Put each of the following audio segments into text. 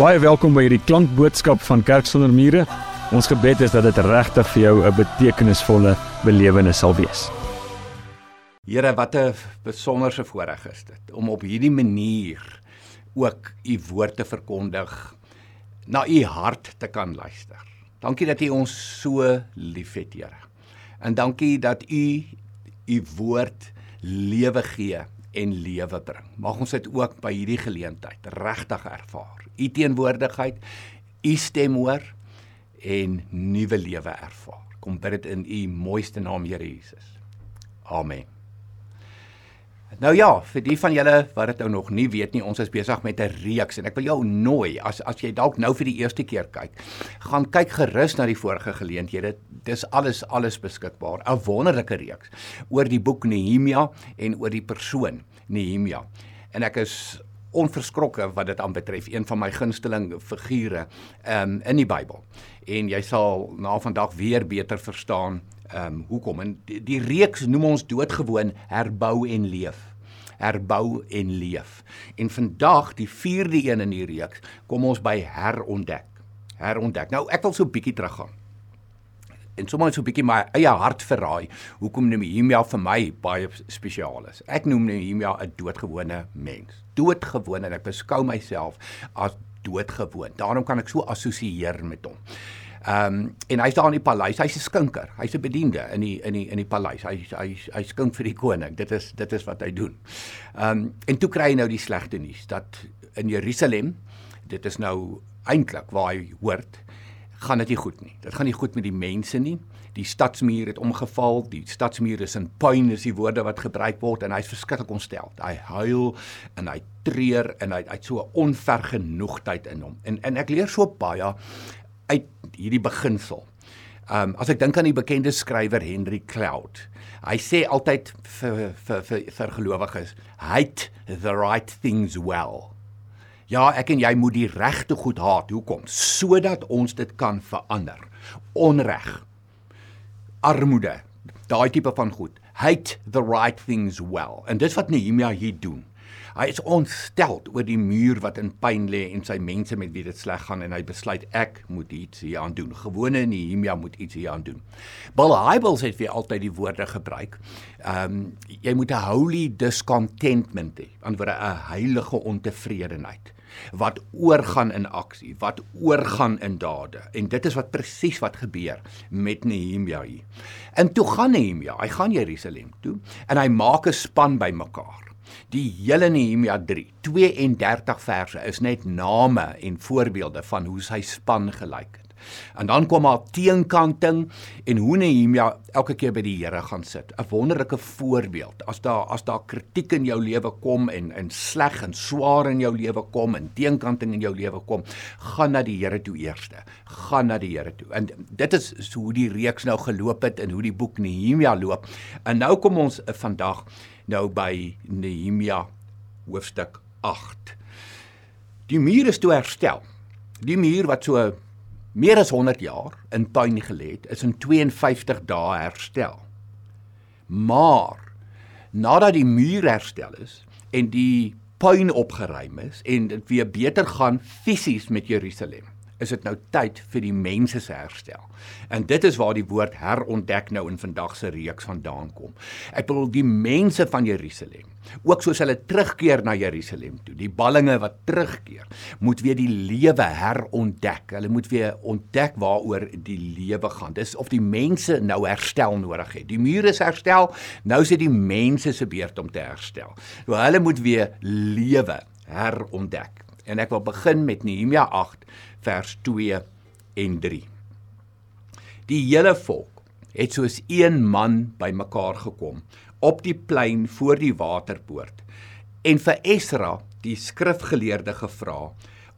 Baie welkom by hierdie klankboodskap van Kerk sonder mure. Ons gebed is dat dit regtig vir jou 'n betekenisvolle belewenis sal wees. Here, wat 'n besonderse voorreg is dit om op hierdie manier ook u woord te verkondig, na u hart te kan luister. Dankie dat u ons so liefhet, Here. En dankie dat u u woord lewe gee en lewe bring. Mag ons dit ook by hierdie geleentheid regtig ervaar u teenwoordigheid, u stem hoor en nuwe lewe ervaar. Kom bid dit in u mooiste naam, Here Jesus. Amen. Nou ja, vir die van julle wat dit nou nog nie weet nie, ons is besig met 'n reeks en ek wil jou nooi as as jy dalk nou vir die eerste keer kyk, gaan kyk gerus na die vorige geleenthede. Dis alles alles beskikbaar. 'n Wonderlike reeks oor die boek Nehemia en oor die persoon Nehemia. En ek is onverskrokke wat dit aanbetref, een van my gunsteling figure um, in die Bybel. En jy sal na vandag weer beter verstaan ehm um, hoekom. En die, die reeks noem ons doodgewoon herbou en leef. Herbou en leef. En vandag, die 4de een in die reeks, kom ons by herontdek. Herontdek. Nou ek wil so 'n bietjie teruggaan en sommer so 'n bietjie my eie hart verraai hoekom Nehemia vir my baie spesiaal is. Ek noem Nehemia 'n doodgewone mens. Doodgewoon en ek beskou myself as doodgewoon. Daarom kan ek so assosieer met hom. Ehm um, en hy's daar in die paleis. Hy's 'n skinker. Hy's 'n bediende in die in die in die paleis. Hy hy hy skink vir die koning. Dit is dit is wat hy doen. Ehm um, en toe kry hy nou die slegte nuus dat in Jerusalem dit is nou eintlik waar hy hoort gaan dit nie goed nie. Dit gaan nie goed met die mense nie. Die stadsmuur het omgeval. Die stadsmuur is in puin is die woorde wat gebruik word en hy's verskriklik ontstel. Hy huil en hy treur en hy het so 'n onvergenoegdheid in hom. En en ek leer so baie uit hierdie beginsel. Um as ek dink aan die bekende skrywer Henry Cloud. Hy sê altyd vir vir vir, vir gelowiges, hate the right things well. Ja, ek en jy moet die regte goed haat. Hoekom? Sodat ons dit kan verander. Onreg. Armoede. Daai tipe van goed. Hate the right things well. En dis wat Nehemia hier doen. Hy is ontstel oor die muur wat in pyn lê en sy mense met wie dit sleg gaan en hy besluit ek moet iets hieraan doen. Gewone Nehemia moet iets hieraan doen. Bill Hybels het weer altyd die woorde gebruik. Ehm um, jy moet 'n holy discontentment hê, antwoorde 'n heilige ontevredenheid wat oorgaan in aksie, wat oorgaan in dade. En dit is wat presies wat gebeur met Nehemia hier. En toe gaan Nehemia, hy gaan Jerusalem toe en hy maak 'n span bymekaar. Die hele Nehemia 3, 32 verse is net name en voorbeelde van hoe sy span gelyk het. En dan kom haar teenkanting en hoe Nehemia elke keer by die Here gaan sit. 'n Wonderlike voorbeeld. As daar as daar kritiek in jou lewe kom en en sleg en swaar in jou lewe kom en teenkanting in jou lewe kom, gaan na die Here toe eerste. Gaan na die Here toe. En dit is hoe die reeks nou geloop het en hoe die boek Nehemia loop. En nou kom ons uh, vandag nou by Nehemia hoofstuk 8. Die muur is toe herstel. Die muur wat so meer as 100 jaar in puin gelê het, is in 52 dae herstel. Maar nadat die muur herstel is en die puin opgeruim is en dit weer beter gaan fisies met Jerusalem, is dit nou tyd vir die mense se herstel. En dit is waar die woord herontdek nou in vandag se reeks vandaan kom. Ek bedoel die mense van Jerusalem, ook soos hulle terugkeer na Jerusalem toe, die ballinge wat terugkeer, moet weer die lewe herontdek. Hulle moet weer ontdek waaroor die lewe gaan. Dis of die mense nou herstel nodig het. Die mure is herstel, nou is dit die mense se beurt om te herstel. So hulle moet weer lewe herontdek. En ek wil begin met Nehemia 8 vers 2 en 3. Die hele volk het soos een man bymekaar gekom op die plein voor die waterpoort en vir Esra, die skrifgeleerde gevra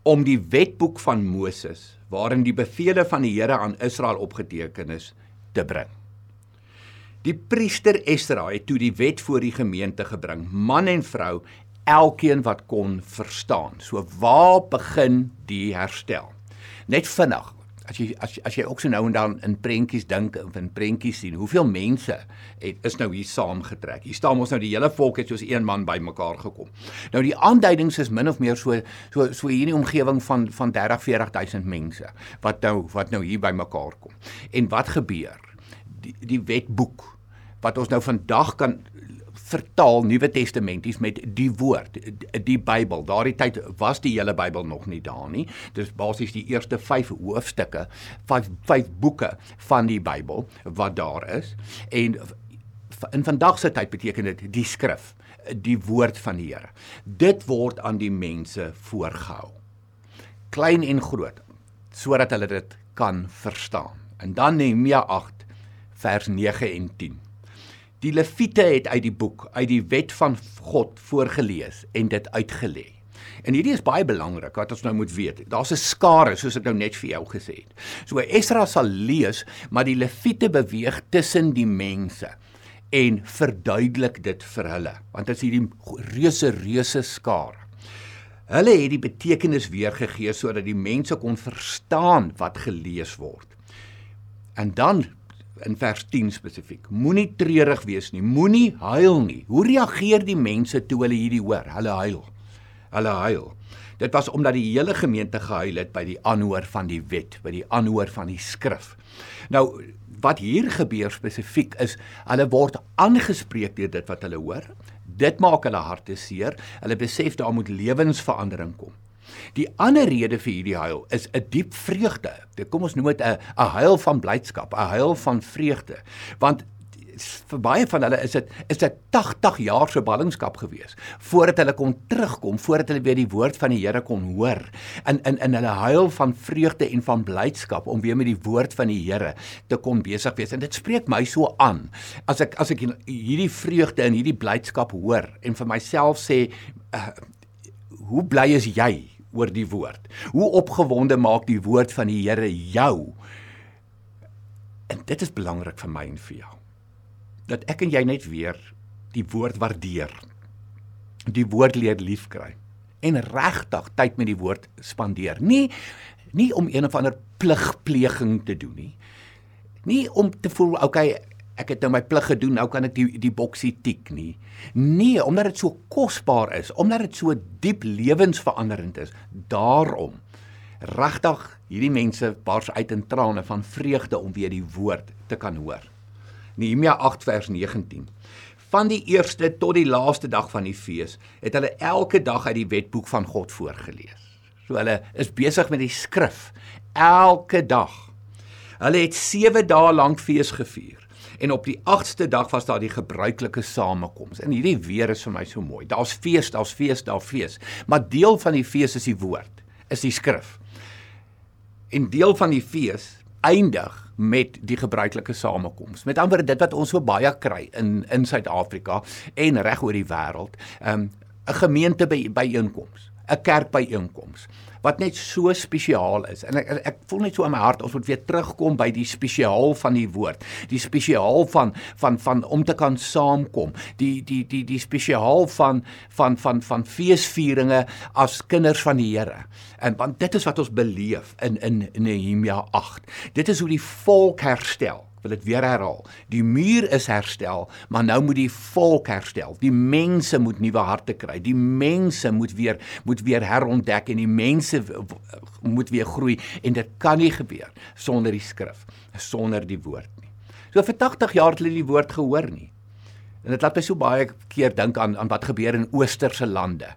om die wetboek van Moses waarin die beveel van die Here aan Israel opgeteken is te bring. Die priester Esra het toe die wet voor die gemeente gebring, man en vrou, elkeen wat kon verstaan. So waar begin die herstel? Net vinnig. as jy as as jy ook so nou en dan in prentjies dink of in prentjies sien, hoeveel mense het is nou hier saamgetrek. Hier staan ons nou die hele volk het soos een man bymekaar gekom. Nou die aanduidings is min of meer so so so hier in die omgewing van van 30 40000 mense wat nou wat nou hier bymekaar kom. En wat gebeur? Die die wetboek wat ons nou vandag kan vertaal Nuwe Testamenties met die woord, die Bybel. Daardie tyd was die hele Bybel nog nie daar nie. Dis basies die eerste 5 hoofstukke, 5 5 boeke van die Bybel wat daar is. En in vandag se tyd beteken dit die skrif, die woord van die Here. Dit word aan die mense voorgehou. Klein en groot, sodat hulle dit kan verstaan. En dan Nehemia 8 vers 9 en 10. Die Lewiete het uit die boek, uit die wet van God voorgeles en dit uitgelê. En hierdie is baie belangrik wat ons nou moet weet. Daar's 'n skare soos ek nou net vir jou gesê het. So Esra sal lees, maar die Lewiete beweeg tussen die mense en verduidelik dit vir hulle, want dit is hierdie reuse reuse skare. Hulle het die betekenis weergegee sodat die mense kon verstaan wat gelees word. En dan in vers 10 spesifiek. Moenie treurig wees nie, moenie huil nie. Hoe reageer die mense toe hulle hierdie hoor? Hulle huil. Hulle huil. Dit was omdat die hele gemeente gehuil het by die aanhoor van die wet, by die aanhoor van die skrif. Nou wat hier gebeur spesifiek is, hulle word aangespreek deur dit wat hulle hoor. Dit maak hulle harte seer. Hulle besef daar moet lewensverandering kom. Die ander rede vir hierdie huil is 'n diep vreugde. Dit kom ons noem dit 'n 'n huil van blydskap, 'n huil van vreugde. Want vir baie van hulle is dit is dit 80 jaar se ballingskap gewees voordat hulle kon terugkom, voordat hulle weer die woord van die Here kon hoor. In in in hulle huil van vreugde en van blydskap om weer met die woord van die Here te kon besig wees. En dit spreek my so aan as ek as ek hierdie vreugde en hierdie blydskap hoor en vir myself sê uh, hoe bly is jy oor die woord. Hoe opgewonde maak die woord van die Here jou? En dit is belangrik vir my en vir jou. Dat ek en jy net weer die woord waardeer. Die woord leer liefkry en regtig tyd met die woord spandeer. Nie nie om een of ander pligpleging te doen nie. Nie om te voel okay, ek het nou my plig gedoen, nou kan ek die die boksie tik nie. Nee, omdat dit so kosbaar is, omdat dit so diep lewensveranderend is. Daarom regtig hierdie mense bars uit in trane van vreugde om weer die woord te kan hoor. Nehemia 8 vers 19. Van die eerste tot die laaste dag van die fees het hulle elke dag uit die wetboek van God voorgeles. So hulle is besig met die skrif elke dag. Hulle het 7 dae lank fees gevier en op die 8ste dag was daar die gebruikelike samekoms. En hierdie weer is vir my so mooi. Daar's fees, daar's fees, daar's fees. Maar deel van die fees is die woord, is die skrif. En deel van die fees eindig met die gebruikelike samekoms. Met ander woorde dit wat ons so baie kry in in Suid-Afrika en reg oor die wêreld, 'n um, 'n gemeente by byeenkoms, 'n kerk byeenkoms wat net so spesiaal is. En ek ek voel net so in my hart ons moet weer terugkom by die spesiaal van die woord. Die spesiaal van van van om te kan saamkom. Die die die die spesiaal van van van van feesvieringe as kinders van die Here. En want dit is wat ons beleef in in Nehemia 8. Dit is hoe die volk herstel wil dit weer herhaal. Die muur is herstel, maar nou moet die volk herstel. Die mense moet nuwe harte kry. Die mense moet weer moet weer herontdek en die mense moet weer groei en dit kan nie gebeur sonder die skrif, sonder die woord nie. So vir 80 jaar het hulle die woord gehoor nie. En dit laat my so baie keer dink aan aan wat gebeur in oosterse lande.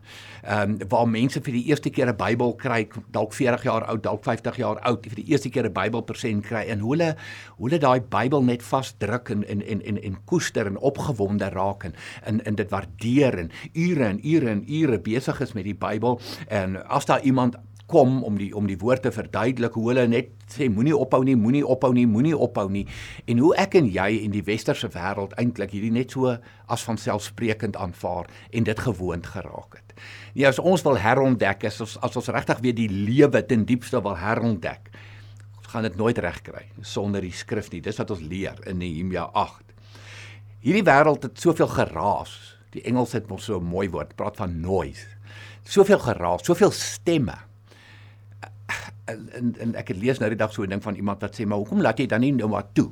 Ehm um, waar mense vir die eerste keer 'n Bybel kry, dalk 40 jaar oud, dalk 50 jaar oud, vir die eerste keer 'n Bybel persent kry en hoe hulle hoe hulle daai Bybel net vasdruk en en en en en koester en opgewonde raak en in in dit waardeer en ure en ure en ure besig is met die Bybel en as daar iemand kom om die om die woord te verduidelik hoe hulle net sê moenie ophou nie, moenie ophou nie, moenie ophou nie en hoe ek en jy in die westerse wêreld eintlik hierdie net so as van selfsprekend aanvaar en dit gewoond geraak het. Ja, as ons wil herontdek, as ons as ons regtig weer die lewe ten diepste wil herontdek, gaan dit nooit reg kry sonder die skrif nie. Dis wat ons leer in Nehemia 8. Hierdie wêreld het soveel geraas. Die Engels het mos so 'n mooi woord, praat van noise. Soveel geraas, soveel stemme en, en ek het lees nou die dag so 'n ding van iemand wat sê maar hoekom laat jy dan nie nou maar toe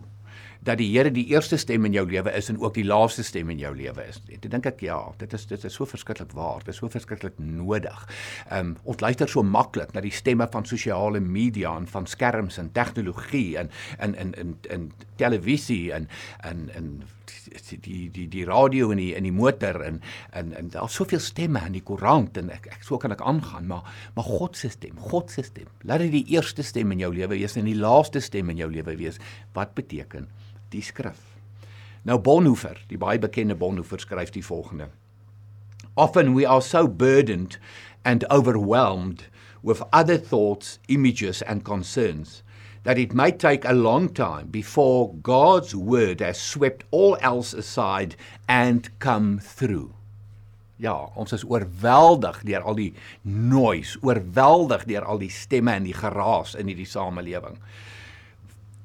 dat die Here die eerste stem in jou lewe is en ook die laaste stem in jou lewe is. Dit dink ek ja, dit is dit is so verskriklik waar, dit is so verskriklik nodig. Ehm um, ons luister so maklik na die stemme van sosiale media en van skerms en tegnologie en in in in in televisie en en en die die die radio in die in die motor en en en daar's soveel stemme in die koerant en ek, ek so kan ek aangaan maar maar God se stem God se stem laat dit die eerste stem in jou lewe wees en die laaste stem in jou lewe wees wat beteken die skrif nou Bonhoeffer die baie bekende Bonhoeffer skryf die volgende often we are so burdened and overwhelmed with other thoughts images and concerns that it may take a long time before God's word has swept all else aside and come through. Ja, ons is oorweldig deur al die noise, oorweldig deur al die stemme en die geraas in hierdie samelewing.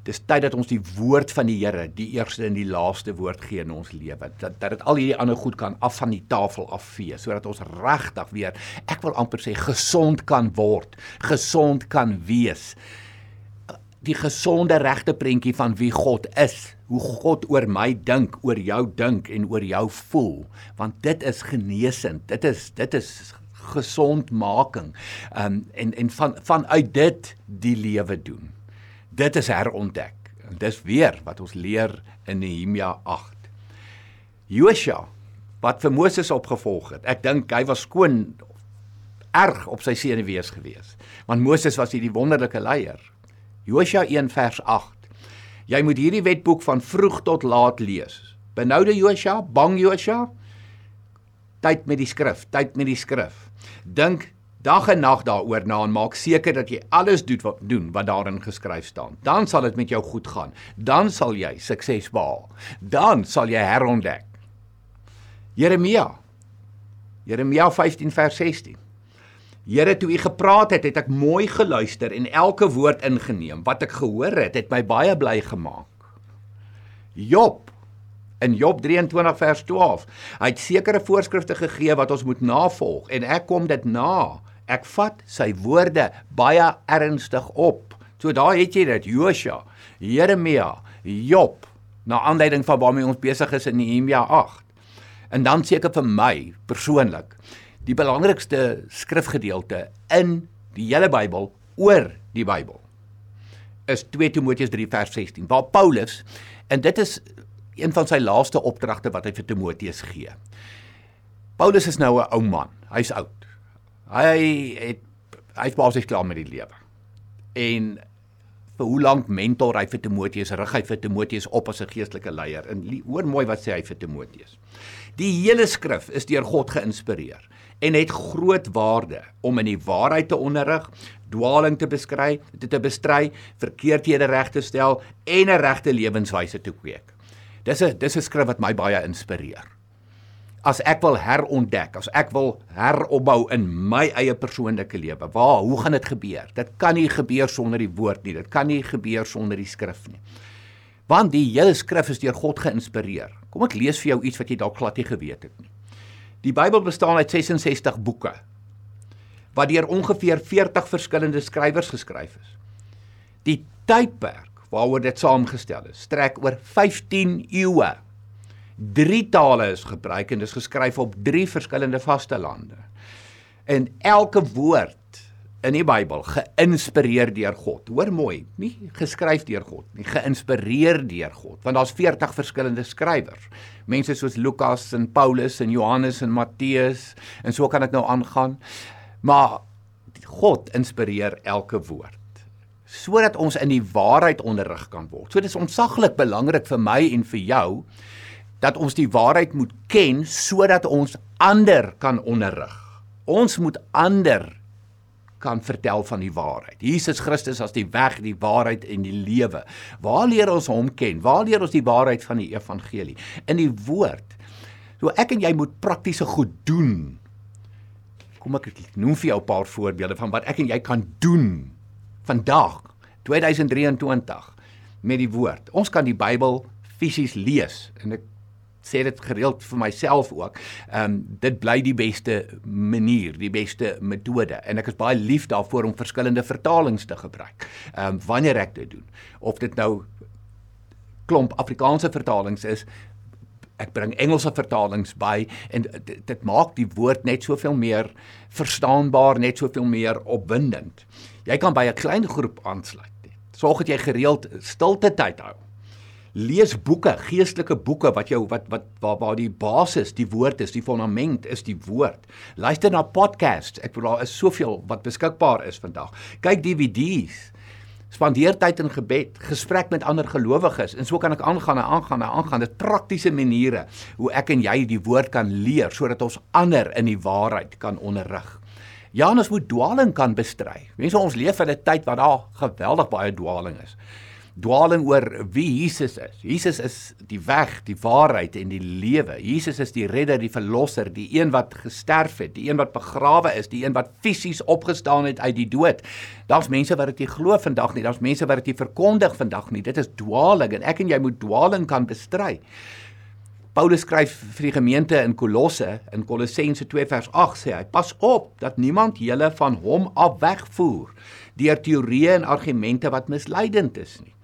Dis tyd dat ons die woord van die Here, die eerste en die laaste woord gee in ons lewe. Dat dat dit al hierdie ander goed kan af van die tafel afvee sodat ons regtig weer, ek wil amper sê gesond kan word, gesond kan wees die gesonde regte prentjie van wie God is, hoe God oor my dink, oor jou dink en oor jou voel, want dit is genesend. Dit is dit is gesondmaking. Um en en van vanuit dit die lewe doen. Dit is herontdek. En dis weer wat ons leer in Nehemia 8. Josua wat vir Moses opgevolg het. Ek dink hy was skoon erg op sy senuwees gewees. Want Moses was hierdie wonderlike leier. Josua 1 vers 8. Jy moet hierdie wetboek van vroeg tot laat lees. Benoude Josua, bang Josua. Tyd met die skrif, tyd met die skrif. Dink dag en nag daaroor na en maak seker dat jy alles doen wat doen wat daarin geskryf staan. Dan sal dit met jou goed gaan. Dan sal jy sukses behaal. Dan sal jy herontdek. Jeremia. Jeremia 15 vers 16. Here, toe u gepraat het, het ek mooi geluister en elke woord ingeneem. Wat ek gehoor het, het my baie bly gemaak. Job in Job 23 vers 12. Hy het sekere voorskrifte gegee wat ons moet navolg en ek kom dit na. Ek vat sy woorde baie ernstig op. So daar het jy dit, Josua, Jeremia, Job, na aanleiding van waarmee ons besig is in Nehemia 8. En dan seker vir my persoonlik die belangrikste skrifgedeelte in die hele Bybel oor die Bybel is 2 Timoteus 3 vers 16 waar Paulus en dit is een van sy laaste opdragte wat hy vir Timoteus gee. Paulus is nou 'n ou man. Hy's oud. Hy het hy's basies klaar met die lewe. En vir hoe lank mentor hy vir Timoteus, rig hy vir Timoteus op as 'n geestelike leier. En hoor mooi wat sê hy vir Timoteus. Die hele skrif is deur God geïnspireer en het groot waarde om in die waarheid te onderrig, dwaaling te beskry, dit te bestry, verkeerdhede reg te stel en 'n regte lewenswyse te kweek. Dis 'n dis 'n skrif wat my baie inspireer. As ek wil herontdek, as ek wil heropbou in my eie persoonlike lewe, waar hoe gaan dit gebeur? Dit kan nie gebeur sonder die woord nie. Dit kan nie gebeur sonder die skrif nie. Want die hele skrif is deur God geïnspireer. Kom ek lees vir jou iets wat jy dalk glad nie geweet het nie. Die Bybel bestaan uit 66 boeke wat deur ongeveer 40 verskillende skrywers geskryf is. Die tydperk waaroor dit saamgestel is, strek oor 15 eeue. Drie tale is gebruik en dit is geskryf op drie verskillende vastelande. En elke woord in die Bybel geïnspireer deur God. Hoor mooi, nie geskryf deur God nie, geïnspireer deur God, want daar's 40 verskillende skrywers. Mense soos Lukas en Paulus en Johannes en Matteus en so kan dit nou aangaan. Maar God inspireer elke woord sodat ons in die waarheid onderrig kan word. So dis ontsaglik belangrik vir my en vir jou dat ons die waarheid moet ken sodat ons ander kan onderrig. Ons moet ander kan vertel van die waarheid. Jesus Christus as die weg, die waarheid en die lewe. Waar leer ons hom ken? Waar leer ons die waarheid van die evangelie? In die woord. So ek en jy moet praktiese goed doen. Kom ek noem vir jou 'n paar voorbeelde van wat ek en jy kan doen vandag 2023 met die woord. Ons kan die Bybel fisies lees en ek sê dit gereeld vir myself ook. Ehm um, dit bly die beste manier, die beste metode en ek is baie lief daarvoor om verskillende vertalings te gebruik. Ehm um, wanneer ek dit doen. Of dit nou klomp Afrikaanse vertalings is, ek bring Engelse vertalings by en dit, dit maak die woord net soveel meer verstaanbaar, net soveel meer opwindend. Jy kan by 'n klein groep aansluit. Sorg dat jy gereeld stilte tyd hou. Lees boeke, geestelike boeke wat jou wat wat waar waar die basis, die woord is, die fondament is die woord. Luister na podcasts. Ek bedoel daar is soveel wat beskikbaar is vandag. Kyk DVD's spandeer tyd in gebed, gesprek met ander gelowiges en so kan ek aangaan en aangaan en aangaan. Dit praktiese maniere hoe ek en jy die woord kan leer sodat ons ander in die waarheid kan onderrig. Ja, ons moet dwaaling kan bestry. Mense ons leef in 'n tyd waar daar geweldig baie dwaaling is dwaaling oor wie Jesus is. Jesus is die weg, die waarheid en die lewe. Jesus is die redder, die verlosser, die een wat gesterf het, die een wat begrawe is, die een wat fisies opgestaan het uit die dood. Daar's mense wat dit nie glo vandag nie. Daar's mense wat dit nie verkondig vandag nie. Dit is dwaaling en ek en jy moet dwaaling kan bestry. Paulus skryf vir die gemeente in Kolosse in Kolossense 2 vers 8 sê hy: "Pas op dat niemand julle van hom af wegvoer deur teorieë en argumente wat misleidend is nie."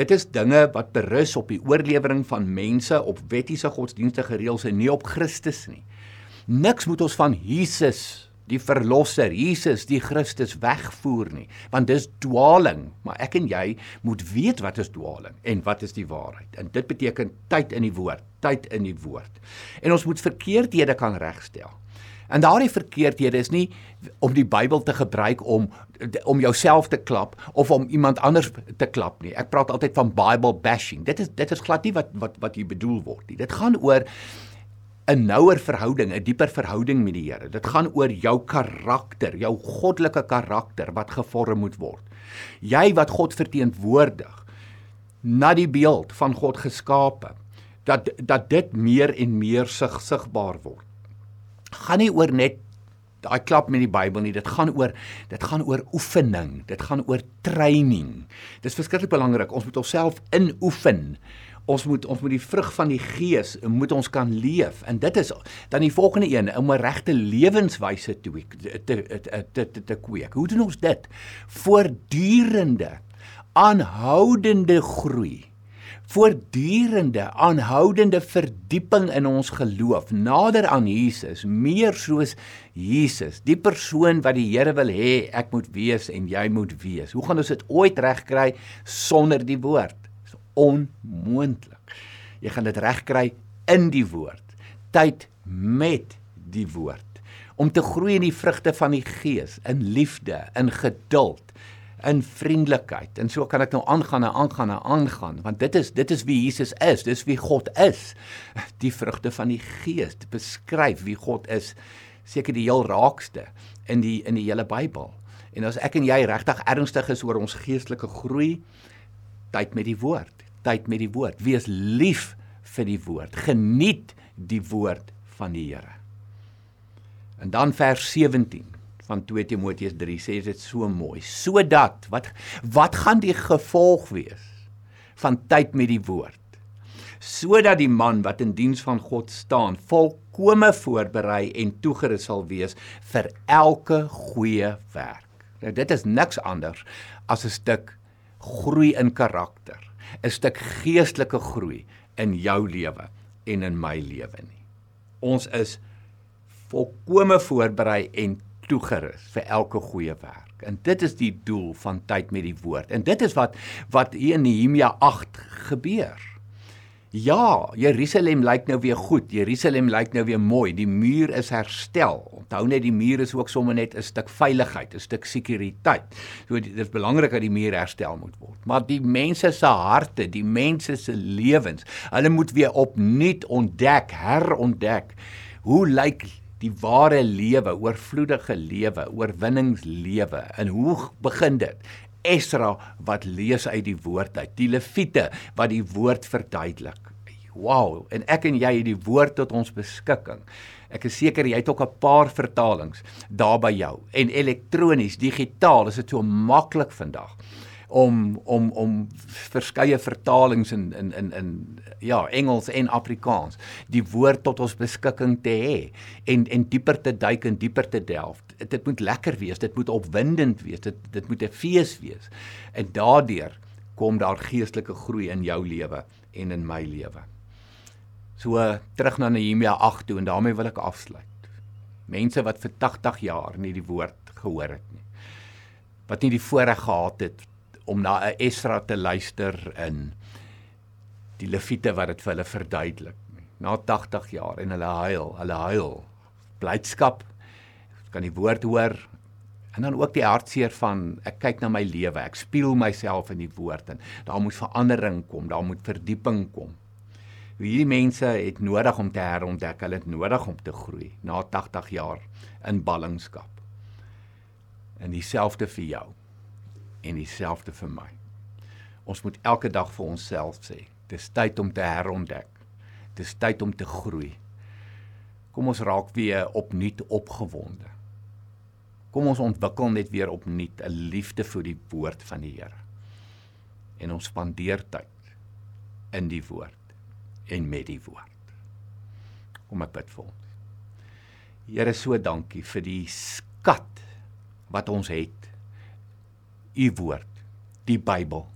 Dit is dinge wat berus op die oorlewering van mense op wettiese godsdienstige reëls en nie op Christus nie. Niks moet ons van Jesus, die verlosser, Jesus, die Christus wegvoer nie, want dis dwaaling, maar ek en jy moet weet wat is dwaaling en wat is die waarheid. En dit beteken tyd in die woord, tyd in die woord. En ons moet verkeerdhede kan regstel. En daardie verkeerdhede is nie om die Bybel te gebruik om om jouself te klap of om iemand anders te klap nie. Ek praat altyd van Bible bashing. Dit is dit is glad nie wat wat wat hier bedoel word nie. Dit gaan oor 'n nouer verhouding, 'n dieper verhouding met die Here. Dit gaan oor jou karakter, jou goddelike karakter wat gevorm moet word. Jy wat God verteenwoordig na die beeld van God geskape dat dat dit meer en meer sig sigbaar word gaan nie oor net daai klap met die Bybel nie. Dit gaan oor dit gaan oor oefening. Dit gaan oor training. Dis verskriklik belangrik. Ons moet onsself inoefen. Ons moet ons moet die vrug van die gees moet ons kan leef. En dit is dan die volgende een om 'n regte lewenswyse te te te te te kweek. Hoe doen ons dit? Voortdurende aanhoudende groei voortdurende aanhoudende verdieping in ons geloof nader aan Jesus meer soos Jesus die persoon wat die Here wil hê ek moet wees en jy moet wees. Hoe gaan ons dit ooit regkry sonder die woord? Is onmoontlik. Jy gaan dit regkry in die woord tyd met die woord. Om te groei in die vrugte van die gees in liefde in geduld in vriendelikheid. En so kan ek nou aangaan en aangaan en aangaan, want dit is dit is wie Jesus is, dis wie God is. Die vrugte van die Gees beskryf wie God is, seker die heel raakste in die in die hele Bybel. En as ek en jy regtig ernstig is oor ons geestelike groei, tyd met die woord, tyd met die woord. Wees lief vir die woord. Geniet die woord van die Here. En dan vers 17 van 2 Timoteus 3 sê dit so mooi. Sodat wat wat gaan die gevolg wees van tyd met die woord? Sodat die man wat in diens van God staan, volkome voorberei en toegerus sal wees vir elke goeie werk. Nou dit is niks anders as 'n stuk groei in karakter, 'n stuk geestelike groei in jou lewe en in my lewe nie. Ons is volkome voorberei en toegerus vir elke goeie werk. En dit is die doel van tyd met die woord. En dit is wat wat hier in Nehemia 8 gebeur. Ja, Jerusalem lyk nou weer goed. Jerusalem lyk nou weer mooi. Die muur is herstel. Onthou net die muur is ook sommer net 'n stuk veiligheid, 'n stuk sekuriteit. So dit is belangrik dat die muur herstel moet word. Maar die mense se harte, die mense se lewens, hulle moet weer opnuut ontdek, herontdek. Hoe lyk die ware lewe, oorvloedige lewe, oorwinningslewe. En hoe begin dit? Esra wat lees uit die woord uit, die Lewiete wat die woord verduidelik. Wow, en ek en jy het die woord tot ons beskikking. Ek is seker jy het ook 'n paar vertalings daar by jou. En elektronies, digitaal, is dit so maklik vandag om om om verskeie vertalings in in in in ja, Engels en Afrikaans die woord tot ons beskikking te hê en en dieper te duik en dieper te delf. Dit moet lekker wees, dit moet opwindend wees, dit dit moet 'n fees wees. En daardeur kom daar geestelike groei in jou lewe en in my lewe. So terug na Nehemia 8 toe en daarmee wil ek afsluit. Mense wat vir 80 jaar nie die woord gehoor het nie. Wat nie die voorreg gehad het om na 'n Esra te luister in die Lewiete wat dit vir hulle verduidelik. Na 80 jaar en hulle huil, hulle huil. Blydskap kan die woord hoor en dan ook die hartseer van ek kyk na my lewe, ek spieël myself in die woord en daar moet verandering kom, daar moet verdieping kom. Hierdie mense het nodig om te herontdek, hulle het nodig om te groei na 80 jaar in ballingskap. En dieselfde vir jou en dieselfde vir my. Ons moet elke dag vir onsself sê, dis tyd om te herontdek. Dis tyd om te groei. Kom ons raak weer opnuut opgewonde. Kom ons ontwikkel net weer opnuut 'n liefde vir die woord van die Here. En ons spandeer tyd in die woord en met die woord. Kom ek bid vir ons. Here, so dankie vir die skat wat ons het u woord, die Bybel.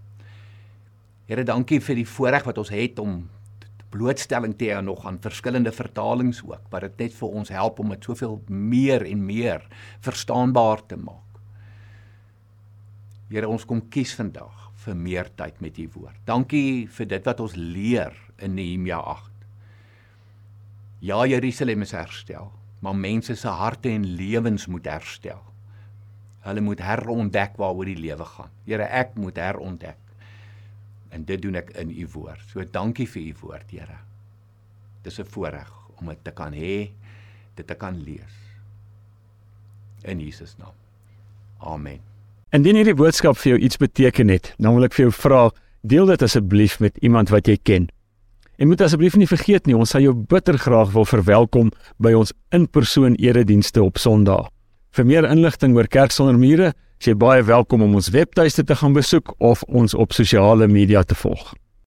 Here, dankie vir die voorreg wat ons het om blootstelling te hê nog aan verskillende vertalings ook, wat dit net vir ons help om dit soveel meer en meer verstaanbaar te maak. Here, ons kom kies vandag vir meer tyd met u woord. Dankie vir dit wat ons leer in Nehemia 8. Ja, Jerusalem is herstel, maar mense se harte en lewens moet herstel. Hulle moet herontdek waaroor die lewe gaan. Here, ek moet herontdek. En dit doen ek in u woord. So dankie vir u woord, Here. Dis 'n voorreg om dit te kan hê, dit te kan lees. In Jesus naam. Amen. Indien hierdie boodskap vir jou iets beteken het, dan wil ek vir jou vra, deel dit asseblief met iemand wat jy ken. En moet asseblief nie vergeet nie, ons sal jou bitter graag wil verwelkom by ons in-persoon eredienste op Sondag. Vir meer inligting oor Kerk sonder mure, is jy baie welkom om ons webtuiste te gaan besoek of ons op sosiale media te volg.